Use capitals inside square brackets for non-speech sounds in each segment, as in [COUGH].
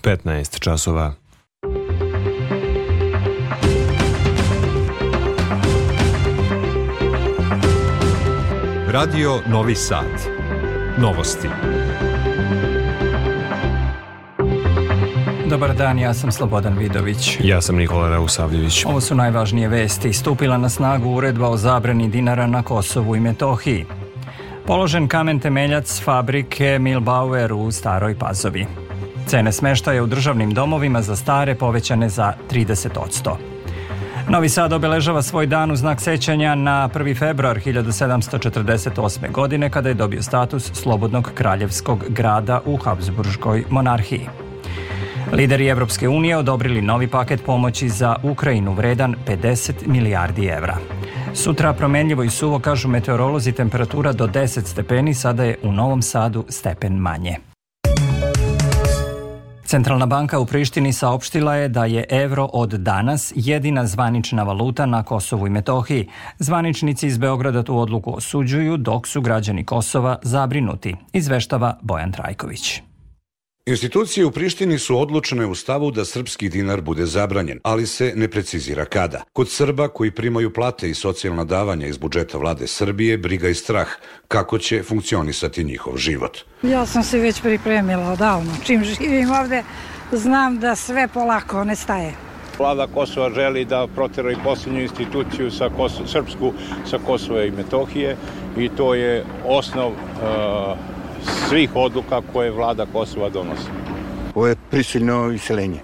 15 časova. Radio Novi Sad. Novosti. Dobar dan, ja sam Slobodan Vidović. Ja sam Nikola Rausavljević. Ovo su najvažnije vesti. Stupila na snagu uredba o zabrani dinara na Kosovu i Metohiji. Položen kamen temeljac fabrike Milbauer u Staroj Pazovi. Cene smeštaja u državnim domovima za stare povećane za 30%. Novi Sad obeležava svoj dan u znak sećanja na 1. februar 1748. godine kada je dobio status slobodnog kraljevskog grada u Habsburškoj monarhiji. Lideri Evropske unije odobrili novi paket pomoći za Ukrajinu vredan 50 milijardi evra. Sutra promenljivo i suvo, kažu meteorolozi, temperatura do 10 stepeni, sada je u Novom Sadu stepen manje. Centralna banka u Prištini saopštila je da je evro od danas jedina zvanična valuta na Kosovu i Metohiji. Zvaničnici iz Beograda tu odluku osuđuju, dok su građani Kosova zabrinuti, izveštava Bojan Trajković. Institucije u Prištini su odlučene u stavu da srpski dinar bude zabranjen, ali se ne precizira kada. Kod Srba koji primaju plate i socijalna davanja iz budžeta vlade Srbije, briga i strah kako će funkcionisati njihov život. Ja sam se već pripremila odavno. Čim živim ovde, znam da sve polako nestaje. Vlada Kosova želi da protera i poslednju instituciju sa Kosovo, srpsku sa Kosova i Metohije i to je osnov uh, svih odluka koje vlada Kosova donosi. Ovo je prisiljno iseljenje.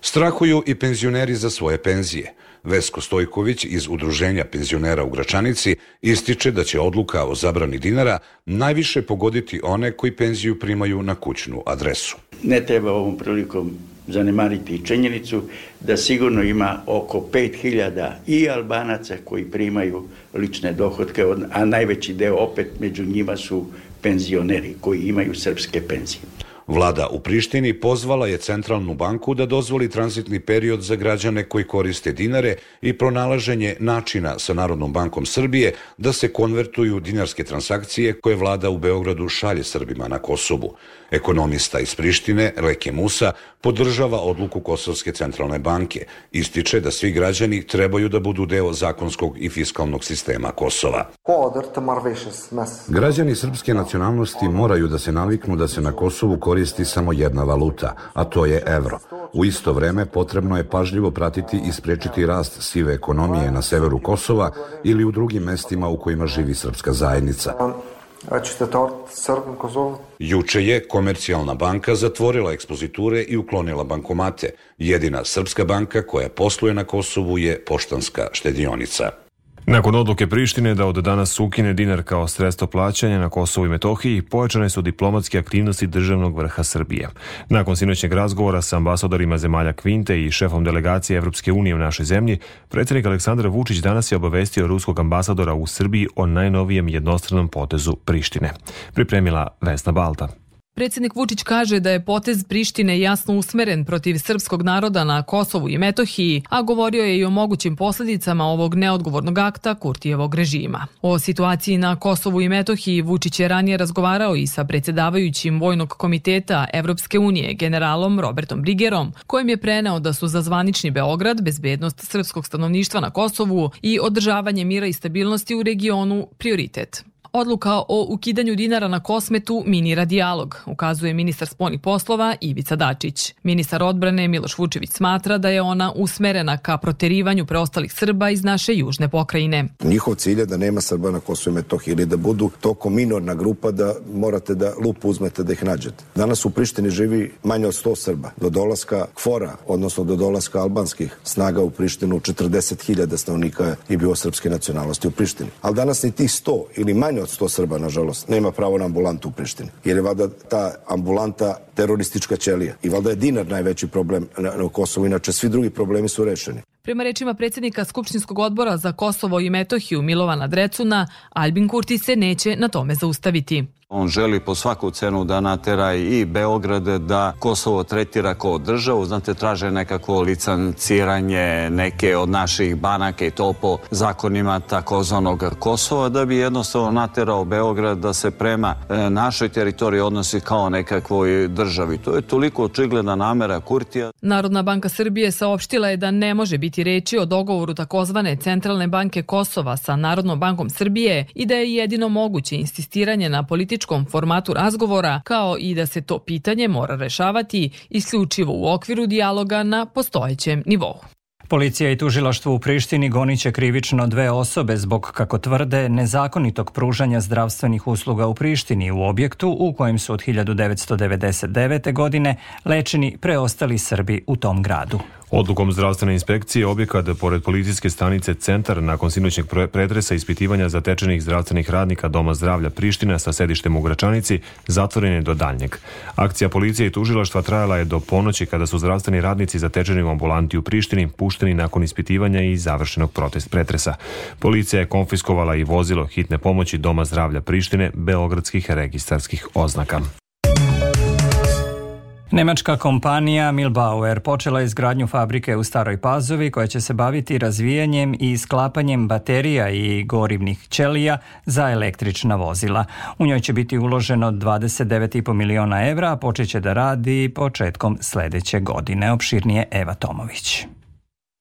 Strahuju i penzioneri za svoje penzije. Vesko Stojković iz Udruženja penzionera u Gračanici ističe da će odluka o zabrani dinara najviše pogoditi one koji penziju primaju na kućnu adresu. Ne treba ovom prilikom zanemariti i činjenicu da sigurno ima oko 5000 i Albanaca koji primaju lične dohodke, a najveći deo opet među njima su penzioneri koji imaju srpske penzije. Vlada u Prištini pozvala je Centralnu banku da dozvoli tranzitni period za građane koji koriste dinare i pronalaženje načina sa Narodnom bankom Srbije da se konvertuju dinarske transakcije koje vlada u Beogradu šalje Srbima na Kosovu. Ekonomista iz Prištine, Leke Musa, podržava odluku Kosovske centralne banke. Ističe da svi građani trebaju da budu deo zakonskog i fiskalnog sistema Kosova. Građani srpske nacionalnosti moraju da se naviknu da se na Kosovu koristi samo jedna valuta, a to je evro. U isto vreme potrebno je pažljivo pratiti i sprečiti rast sive ekonomije na severu Kosova ili u drugim mestima u kojima živi srpska zajednica. Juče je Komercijalna banka zatvorila ekspoziture i uklonila bankomate. Jedina srpska banka koja posluje na Kosovu je Poštanska štedionica. Nakon odluke Prištine da od danas ukine dinar kao sredstvo plaćanja na Kosovu i Metohiji, pojačane su diplomatske aktivnosti državnog vrha Srbije. Nakon sinoćnjeg razgovora sa ambasadorima zemalja Kvinte i šefom delegacije Evropske unije u našoj zemlji, predsjednik Aleksandar Vučić danas je obavestio ruskog ambasadora u Srbiji o najnovijem jednostranom potezu Prištine. Pripremila Vesna Balta. Predsjednik Vučić kaže da je potez Prištine jasno usmeren protiv srpskog naroda na Kosovu i Metohiji, a govorio je i o mogućim posledicama ovog neodgovornog akta Kurtijevog režima. O situaciji na Kosovu i Metohiji Vučić je ranije razgovarao i sa predsjedavajućim Vojnog komiteta Evropske unije generalom Robertom Brigerom, kojem je preneo da su za zvanični Beograd, bezbednost srpskog stanovništva na Kosovu i održavanje mira i stabilnosti u regionu prioritet. Odluka o ukidanju dinara na kosmetu minira dijalog, ukazuje ministar spolnih poslova Ivica Dačić. Ministar odbrane Miloš Vučević smatra da je ona usmerena ka proterivanju preostalih Srba iz naše južne pokrajine. Njihov cilj je da nema Srba na Kosovo i Metohiji ili da budu toko minorna grupa da morate da lupu uzmete da ih nađete. Danas u Prištini živi manje od 100 Srba. Do dolaska KFORA, odnosno do dolaska albanskih snaga u Prištinu, 40.000 stanovnika je bilo srpske nacionalnosti u Prištini. Ali danas ni tih 100 ili manje od 100 Srba, nažalost, nema pravo na ambulantu u Prištini. Jer je valjda ta ambulanta teroristička ćelija. I valjda je dinar najveći problem na, na Kosovu, inače svi drugi problemi su rešeni. Prema rečima predsjednika Skupštinskog odbora za Kosovo i Metohiju Milovana Drecuna, Albin Kurti se neće na tome zaustaviti. On želi po svaku cenu da natera i Beograd da Kosovo tretira kao državu. Znate, traže nekako licenciranje neke od naših banaka i to po zakonima takozvanog Kosova da bi jednostavno naterao Beograd da se prema e, našoj teritoriji odnosi kao nekakvoj državi. To je toliko očigledna namera Kurtija. Narodna banka Srbije saopštila je da ne može biti reči o dogovoru takozvane Centralne banke Kosova sa Narodnom bankom Srbije i da je jedino moguće insistiranje na političkom formatu razgovora kao i da se to pitanje mora rešavati isključivo u okviru dijaloga na postojećem nivou. Policija i tužilaštvo u Prištini goniće krivično dve osobe zbog, kako tvrde, nezakonitog pružanja zdravstvenih usluga u Prištini u objektu u kojem su od 1999. godine lečeni preostali Srbi u tom gradu. Odlukom zdravstvene inspekcije objekat pored policijske stanice Centar nakon sinoćnjeg pretresa ispitivanja zatečenih zdravstvenih radnika Doma zdravlja Priština sa sedištem u Gračanici zatvoren je do daljnjeg. Akcija policije i tužilaštva trajala je do ponoći kada su zdravstveni radnici zatečeni u ambulanti u Prištini pušteni nakon ispitivanja i završenog protest pretresa. Policija je konfiskovala i vozilo hitne pomoći Doma zdravlja Prištine beogradskih registarskih oznaka. Nemačka kompanija Milbauer počela izgradnju fabrike u Staroj Pazovi koja će se baviti razvijanjem i sklapanjem baterija i gorivnih ćelija za električna vozila. U njoj će biti uloženo 29,5 miliona evra, a počeće da radi početkom sledeće godine. Opširnije Eva Tomović.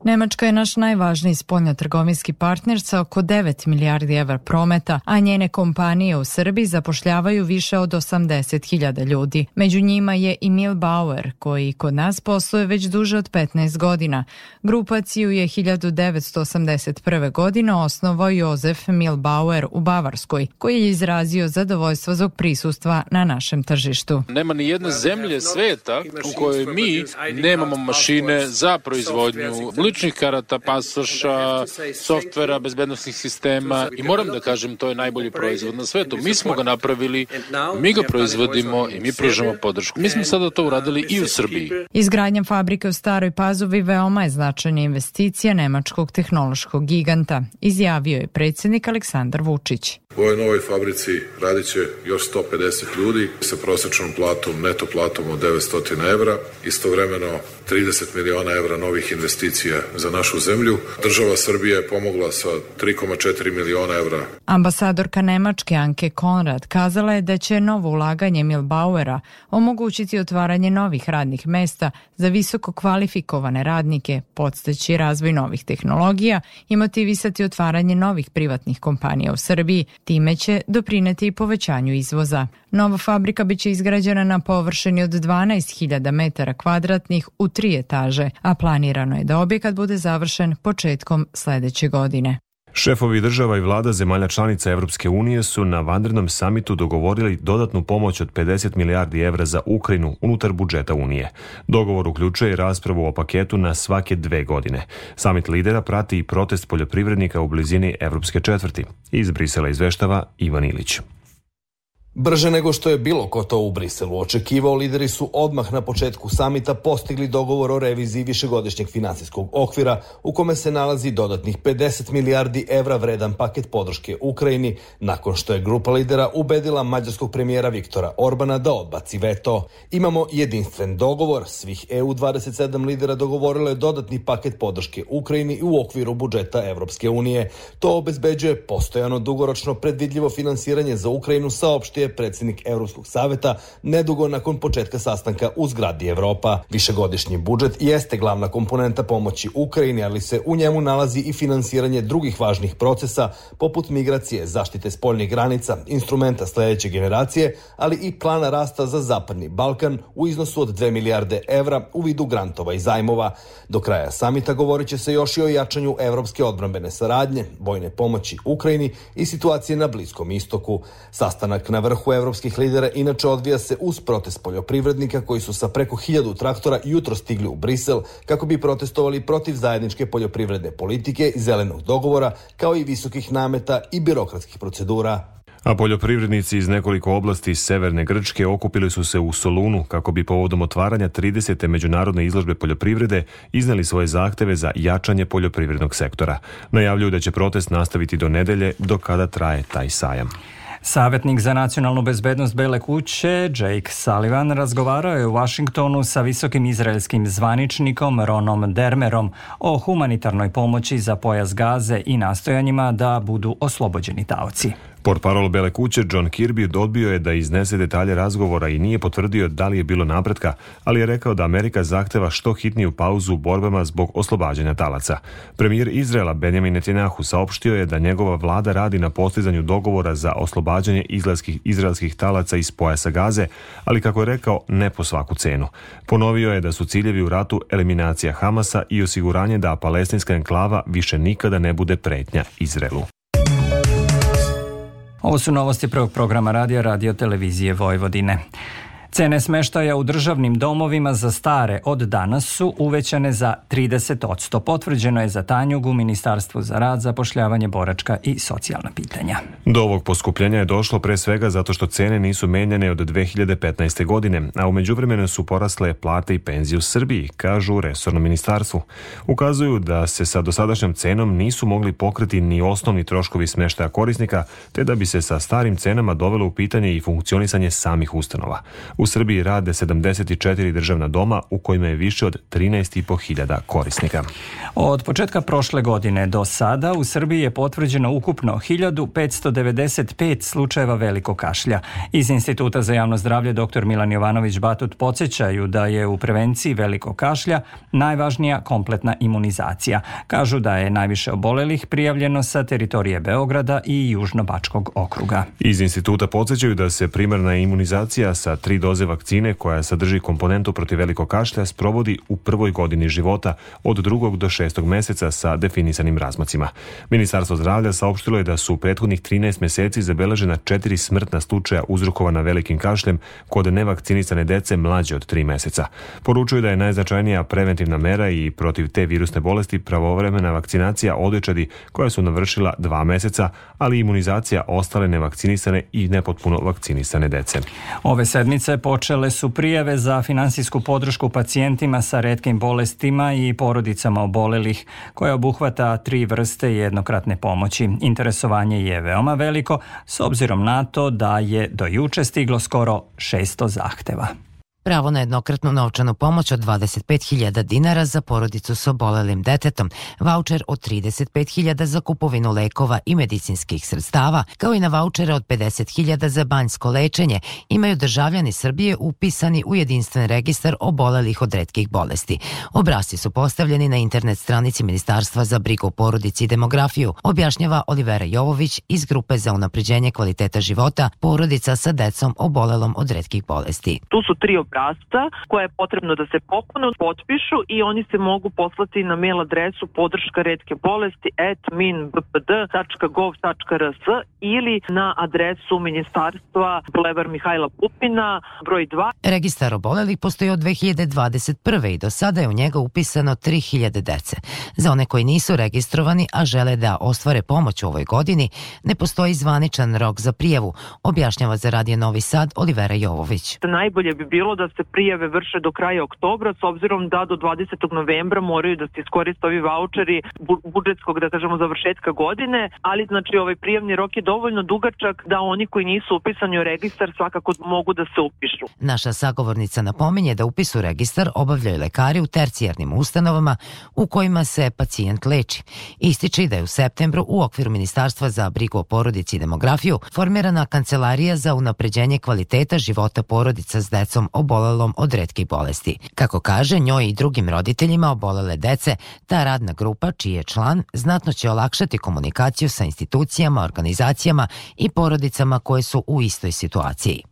Nemačka je naš najvažniji spoljnotrgovinski partner sa oko 9 milijardi evra prometa, a njene kompanije u Srbiji zapošljavaju više od 80.000 ljudi. Među njima je i Milbauer, koji kod nas posluje već duže od 15 godina. Grupaciju je 1981. godine osnovao Jozef Milbauer u Bavarskoj, koji je izrazio zadovoljstvo zbog prisustva na našem tržištu. Nema ni jedne zemlje sveta u kojoj mi nemamo mašine za proizvodnju ličnih karata, pasoša, softvera, bezbednostnih sistema i moram da kažem to je najbolji proizvod na svetu. Mi smo ga napravili, mi ga proizvodimo i mi pružamo podršku. Mi smo sada to uradili i u Srbiji. Izgradnja fabrike u Staroj Pazovi veoma je značajna investicija nemačkog tehnološkog giganta, izjavio je predsednik Aleksandar Vučić. U ovoj novoj fabrici radit će još 150 ljudi sa prosečnom platom, neto platom od 900 evra, istovremeno 30 miliona evra novih investicija za našu zemlju. Država Srbija je pomogla sa 3,4 miliona evra. Ambasadorka Nemačke Anke Konrad kazala je da će novo ulaganje Milbauera omogućiti otvaranje novih radnih mesta za visoko kvalifikovane radnike, podsteći razvoj novih tehnologija i motivisati otvaranje novih privatnih kompanija u Srbiji. Time će doprineti i povećanju izvoza. Nova fabrika biće izgrađena na površini od 12.000 metara kvadratnih u tri etaže, a planirano je da objekat bude završen početkom sledeće godine. Šefovi država i vlada zemalja članica Evropske unije su na vanrednom samitu dogovorili dodatnu pomoć od 50 milijardi evra za Ukrajinu unutar budžeta Unije. Dogovor uključuje raspravu o paketu na svake dve godine. Samit lidera prati i protest poljoprivrednika u blizini Evropske četvrti. Iz Brisela izveštava Ivan Ilić. Brže nego što je bilo ko to u Briselu očekivao, lideri su odmah na početku samita postigli dogovor o reviziji višegodišnjeg finansijskog okvira u kome se nalazi dodatnih 50 milijardi evra vredan paket podrške Ukrajini nakon što je grupa lidera ubedila mađarskog premijera Viktora Orbana da odbaci veto. Imamo jedinstven dogovor, svih EU 27 lidera dogovorilo je dodatni paket podrške Ukrajini u okviru budžeta Evropske unije. To obezbeđuje postojano dugoročno predvidljivo finansiranje za Ukrajinu saopštio je predsednik Evropskog saveta nedugo nakon početka sastanka u zgradi Evropa. Višegodišnji budžet jeste glavna komponenta pomoći Ukrajini, ali se u njemu nalazi i finansiranje drugih važnih procesa, poput migracije, zaštite spoljnih granica, instrumenta sledeće generacije, ali i plana rasta za Zapadni Balkan u iznosu od 2 milijarde evra u vidu grantova i zajmova. Do kraja samita govorit će se još i o jačanju evropske odbrambene saradnje, vojne pomoći Ukrajini i situacije na Bliskom istoku. Sastanak na vrhu evropskih lidera inače odvija se uz protest poljoprivrednika koji su sa preko hiljadu traktora jutro stigli u Brisel kako bi protestovali protiv zajedničke poljoprivredne politike i zelenog dogovora kao i visokih nameta i birokratskih procedura. A poljoprivrednici iz nekoliko oblasti severne Grčke okupili su se u Solunu kako bi povodom otvaranja 30. međunarodne izložbe poljoprivrede iznali svoje zahteve za jačanje poljoprivrednog sektora. Najavljuju da će protest nastaviti do nedelje do kada traje taj sajam. Savetnik za nacionalnu bezbednost Bele kuće, Jake Sullivan, razgovarao je u Vašingtonu sa visokim izraelskim zvaničnikom Ronom Dermerom o humanitarnoj pomoći za pojas gaze i nastojanjima da budu oslobođeni taoci. Portparol Bele kuće John Kirby odbio je da iznese detalje razgovora i nije potvrdio da li je bilo napretka, ali je rekao da Amerika zahteva što hitniju pauzu u borbama zbog oslobađanja talaca. Premijer Izraela Benjamin Netanyahu saopštio je da njegova vlada radi na postizanju dogovora za oslobađanje izraelskih, izraelskih talaca iz pojasa Gaze, ali kako je rekao, ne po svaku cenu. Ponovio je da su ciljevi u ratu eliminacija Hamasa i osiguranje da palestinska enklava više nikada ne bude pretnja Izraelu. Ovo su novosti prvog programa radija Radio Televizije Vojvodine. Cene smeštaja u državnim domovima za stare od danas su uvećane za 30%. Potvrđeno je za Tanjug u Ministarstvu za rad, zapošljavanje, boračka i socijalna pitanja. Do ovog poskupljenja je došlo pre svega zato što cene nisu menjane od 2015. godine, a umeđu vremenu su porasle plate i penzije u Srbiji, kažu u resornom ministarstvu. Ukazuju da se sa dosadašnjom cenom nisu mogli pokriti ni osnovni troškovi smeštaja korisnika, te da bi se sa starim cenama dovelo u pitanje i funkcionisanje samih ustanova. U Srbiji rade 74 državna doma u kojima je više od 13.500 korisnika. Od početka prošle godine do sada u Srbiji je potvrđeno ukupno 1595 slučajeva velikog kašlja. Iz Instituta za javno zdravlje dr. Milan Jovanović Batut podsjećaju da je u prevenciji velikog kašlja najvažnija kompletna imunizacija. Kažu da je najviše obolelih prijavljeno sa teritorije Beograda i Južnobačkog okruga. Iz instituta podsjećaju da se primarna imunizacija sa tri doze vakcine koja sadrži komponentu protiv velikog kašlja sprovodi u prvoj godini života od drugog do šestog meseca sa definisanim razmacima. Ministarstvo zdravlja saopštilo je da su u prethodnih 13 meseci zabeležena četiri smrtna slučaja uzrokovana velikim kašljem kod nevakcinisane dece mlađe od 3 meseca. Poručuju da je najznačajnija preventivna mera i protiv te virusne bolesti pravovremena vakcinacija odečadi koja su navršila dva meseca, ali imunizacija ostale nevakcinisane i nepotpuno vakcinisane dece. Ove sedmice počele su prijave za finansijsku podršku pacijentima sa redkim bolestima i porodicama obolelih, koja obuhvata tri vrste jednokratne pomoći. Interesovanje je veoma veliko, s obzirom na to da je do juče stiglo skoro 600 zahteva. Pravo na jednokratnu novčanu pomoć od 25.000 dinara za porodicu sa obolelim detetom, voucher od 35.000 za kupovinu lekova i medicinskih sredstava, kao i na vouchere od 50.000 za banjsko lečenje, imaju državljani Srbije upisani u jedinstven registar obolelih od redkih bolesti. Obrasci su postavljeni na internet stranici Ministarstva za brigu o porodici i demografiju, objašnjava Olivera Jovović iz Grupe za unapređenje kvaliteta života porodica sa decom obolelom od redkih bolesti. Tu su tri obrazca koje je potrebno da se popune, potpišu i oni se mogu poslati na mail adresu podrška redke bolesti at minbpd.gov.rs ili na adresu ministarstva Bulevar Mihajla Pupina broj 2. Registar obolelih postoji od 2021. i do sada je u njega upisano 3000 dece. Za one koji nisu registrovani, a žele da ostvare pomoć u ovoj godini, ne postoji zvaničan rok za prijavu, objašnjava za Radio Novi Sad Olivera Jovović. Najbolje bi bilo da se prijave vrše do kraja oktobra, s obzirom da do 20. novembra moraju da se iskoriste ovi voucheri budžetskog, da kažemo, završetka godine, ali znači ovaj prijavni rok je dovoljno dugačak da oni koji nisu upisani u registar svakako mogu da se upišu. Naša sagovornica napominje da upis u registar obavljaju lekari u tercijarnim ustanovama u kojima se pacijent leči. Ističe i da je u septembru u okviru Ministarstva za brigu o porodici i demografiju formirana Kancelarija za unapređenje kvaliteta života porodica s decom obolelom od redkih bolesti. Kako kaže, njoj i drugim roditeljima obolele dece, ta radna grupa, čiji je član, znatno će olakšati komunikaciju sa institucijama, organizacijama i porodicama koje su u istoj situaciji.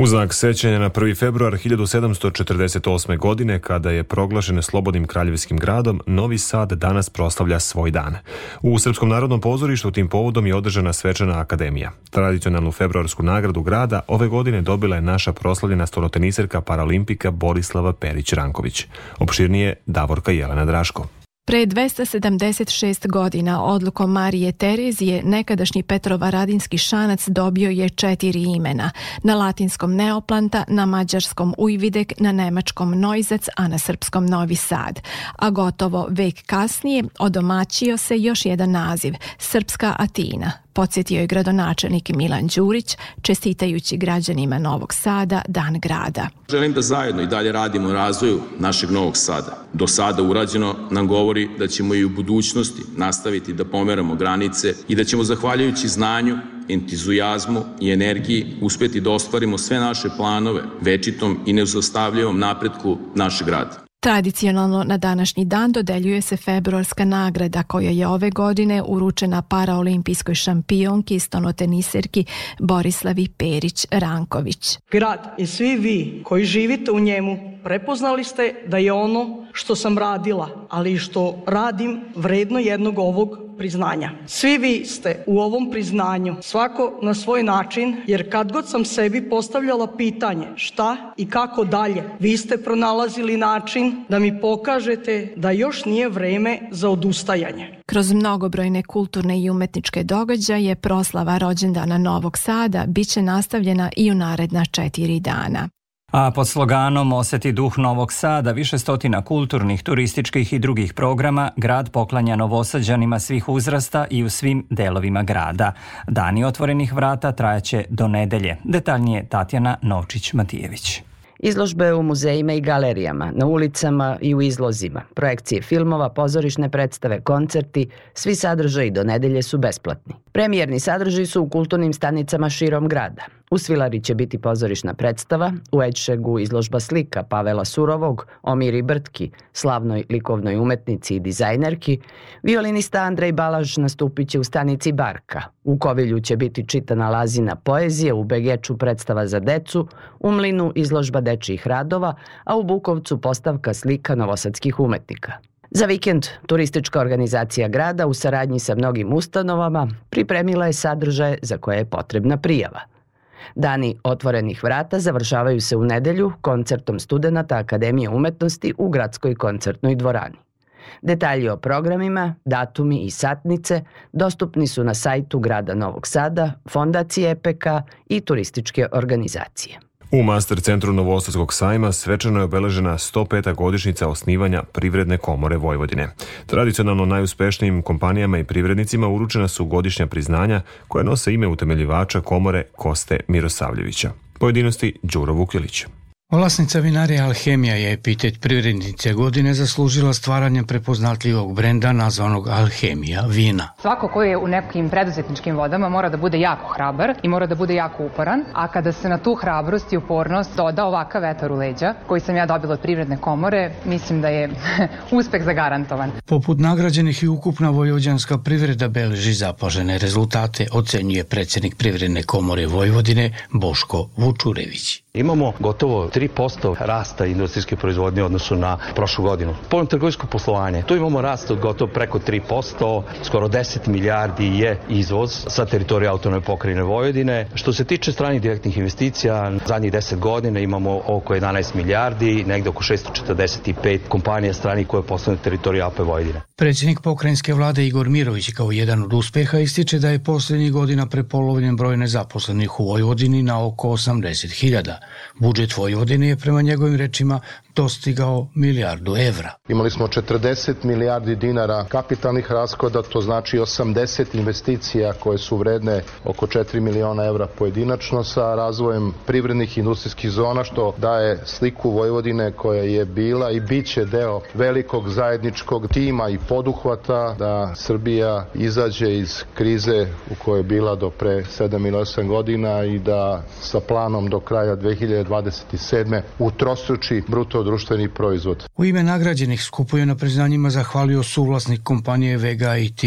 U znak sećanja na 1. februar 1748. godine, kada je proglašen slobodnim kraljevskim gradom, Novi Sad danas proslavlja svoj dan. U Srpskom narodnom pozorištu tim povodom je održana svečana akademija. Tradicionalnu februarsku nagradu grada ove godine dobila je naša proslavljena stoloteniserka paralimpika Borislava Perić-Ranković. Opširnije Davorka Jelena Draško. Pre 276 godina odlukom Marije Terezije nekadašnji Petrovaradinski šanac dobio je četiri imena. Na latinskom Neoplanta, na mađarskom Ujvidek, na nemačkom Nojzec, a na srpskom Novi Sad. A gotovo vek kasnije odomaćio se još jedan naziv, Srpska Atina, podsjetio je gradonačelnik Milan Đurić, čestitajući građanima Novog Sada Dan grada. Želim da zajedno i dalje radimo u razvoju našeg Novog Sada. Do sada urađeno nam govori da ćemo i u budućnosti nastaviti da pomeramo granice i da ćemo zahvaljujući znanju, entuzijazmu i energiji uspeti da ostvarimo sve naše planove večitom i neuzostavljivom napretku našeg grada. Tradicionalno na današnji dan dodeljuje se februarska nagrada koja je ove godine uručena paraolimpijskoj šampionki stonoteniserki Borislavi Perić-Ranković. Grad i svi vi koji živite u njemu prepoznali ste da je ono što sam radila, ali i što radim vredno jednog ovog priznanja. Svi vi ste u ovom priznanju, svako na svoj način, jer kad god sam sebi postavljala pitanje šta i kako dalje, vi ste pronalazili način da mi pokažete da još nije vreme za odustajanje. Kroz mnogobrojne kulturne i umetničke događaje proslava rođendana Novog Sada biće nastavljena i u naredna četiri dana. A pod sloganom Oseti duh Novog Sada, više stotina kulturnih, turističkih i drugih programa, grad poklanja novosađanima svih uzrasta i u svim delovima grada. Dani otvorenih vrata trajaće do nedelje. Detaljnije Tatjana Novčić-Matijević. Izložbe u muzejima i galerijama, na ulicama i u izlozima, projekcije filmova, pozorišne predstave, koncerti, svi sadržaji do nedelje su besplatni. Premijerni sadržaji su u kulturnim stanicama širom grada. U Svilari će biti pozorišna predstava, u Edšegu izložba slika Pavela Surovog o Miri Brtki, slavnoj likovnoj umetnici i dizajnerki, violinista Andrej Balaž nastupit će u stanici Barka, u Kovilju će biti čitana lazina poezije, u Begeču predstava za decu, u Mlinu izložba dečijih radova, a u Bukovcu postavka slika novosadskih umetnika. Za vikend turistička organizacija grada u saradnji sa mnogim ustanovama pripremila je sadržaje za koje je potrebna prijava – Dani otvorenih vrata završavaju se u nedelju koncertom studenta Akademije umetnosti u gradskoj koncertnoj dvorani. Detalji o programima, datumi i satnice dostupni su na sajtu grada Novog Sada, Fondacije EPK i turističke organizacije. U Master centru Novosadskog sajma svečano je obeležena 105. godišnjica osnivanja Privredne komore Vojvodine. Tradicionalno najuspešnijim kompanijama i privrednicima uručena su godišnja priznanja koja nose ime utemeljivača komore Koste Mirosavljevića. Pojedinosti Đuro Vukilić. Vlasnica vinarija Alhemija je epitet privrednice godine zaslužila stvaranje prepoznatljivog brenda nazvanog Alhemija vina. Svako ko je u nekim preduzetničkim vodama mora da bude jako hrabar i mora da bude jako uporan, a kada se na tu hrabrost i upornost doda ovakav vetar u leđa, koji sam ja dobila od privredne komore, mislim da je [LAUGHS] uspeh zagarantovan. Poput nagrađenih i ukupna vojvođanska privreda beleži zapažene rezultate, ocenjuje predsednik privredne komore Vojvodine Boško Vučurević. Imamo gotovo 3% rasta industrijske proizvodnje odnosu na prošlu godinu. Poljno trgovinsko poslovanje, tu imamo rast od gotovo preko 3%, skoro 10 milijardi je izvoz sa teritorije autonome pokrajine Vojvodine. Što se tiče stranih direktnih investicija, zadnjih 10 godina imamo oko 11 milijardi, negde oko 645 kompanija stranih koje poslovne teritorije AP Vojvodine. Predsjednik pokrajinske vlade Igor Mirović kao jedan od uspeha ističe da je poslednjih godina prepolovljen broj nezaposlenih u Vojvodini na oko 80.000. Budžet Vojvodine je prema njegovim rečima dostigao milijardu evra. Imali smo 40 milijardi dinara kapitalnih rashoda, to znači 80 investicija koje su vredne oko 4 miliona evra pojedinačno sa razvojem privrednih industrijskih zona, što daje sliku Vojvodine koja je bila i bit će deo velikog zajedničkog tima i poduhvata da Srbija izađe iz krize u kojoj je bila do pre 7 ili 8 godina i da sa planom do kraja 2027. utrostruči bruto društveni proizvod. U ime nagrađenih skupuje na priznanjima zahvalio suvlasnik kompanije Vega IT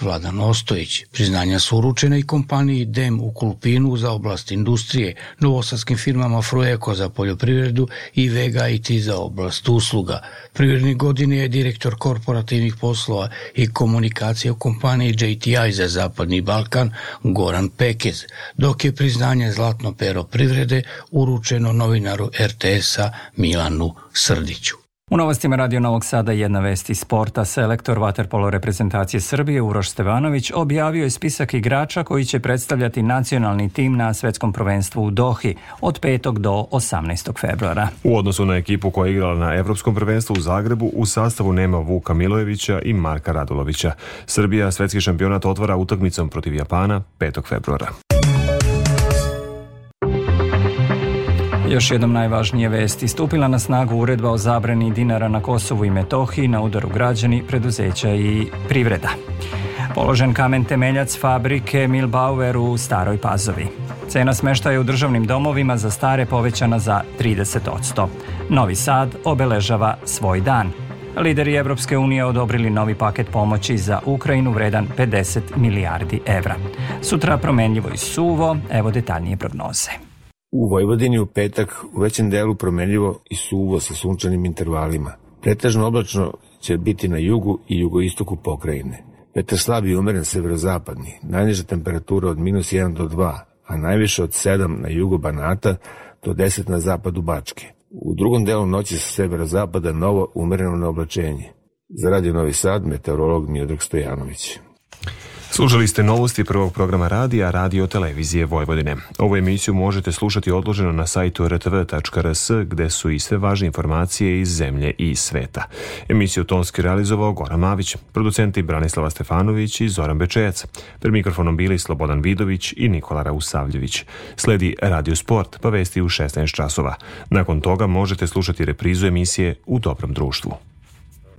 Vladan Ostojić. Priznanja su uručene i kompaniji DEM u Kulpinu za oblast industrije, novosadskim firmama Frueko za poljoprivredu i Vega IT za oblast usluga. Privredni godine je direktor korporativnih poslova i komunikacije u kompaniji JTI za Zapadni Balkan Goran Pekez, dok je priznanje Zlatno pero privrede uručeno novinaru RTS-a Milanu Srdiću. U novostima Radio Novog Sada jedna vest iz sporta. Selektor vaterpolo reprezentacije Srbije Uroš Stevanović objavio je spisak igrača koji će predstavljati nacionalni tim na svetskom prvenstvu u Dohi od 5. do 18. februara. U odnosu na ekipu koja je igrala na Evropskom prvenstvu u Zagrebu, u sastavu nema Vuka Milojevića i Marka Radulovića. Srbija svetski šampionat otvara utakmicom protiv Japana 5. februara. Još jednom najvažnije vesti. Stupila na snagu uredba o zabrani dinara na Kosovu i Metohiji na udaru građani, preduzeća i privreda. Položen kamen temeljac fabrike Milbauer u Staroj Pazovi. Cena smeštaja u državnim domovima za stare povećana za 30%. Novi Sad obeležava svoj dan. Lideri Evropske unije odobrili novi paket pomoći za Ukrajinu vredan 50 milijardi evra. Sutra promenljivo i suvo, evo detaljnije prognoze. U Vojvodini u petak u većem delu promenljivo i suvo sa sunčanim intervalima. Pretežno oblačno će biti na jugu i jugoistoku pokrajine. Vetar slab i umeren severozapadni, najniža temperatura od minus 1 do 2, a najviše od 7 na jugu Banata do 10 na zapadu Bačke. U drugom delu noći sa severozapada novo umereno na oblačenje. Za Radio Novi Sad, meteorolog Miodrag Stojanović. Slušali ste novosti prvog programa radija Radio Televizije Vojvodine. Ovu emisiju možete slušati odloženo na sajtu rtv.rs gde su i sve važne informacije iz zemlje i sveta. Emisiju tonski realizovao Goran Mavić, producenti Branislava Stefanović i Zoran Bečejac. Pred mikrofonom bili Slobodan Vidović i Nikola Rausavljević. Sledi Radio Sport, pa vesti u 16 časova. Nakon toga možete slušati reprizu emisije u dobrom društvu.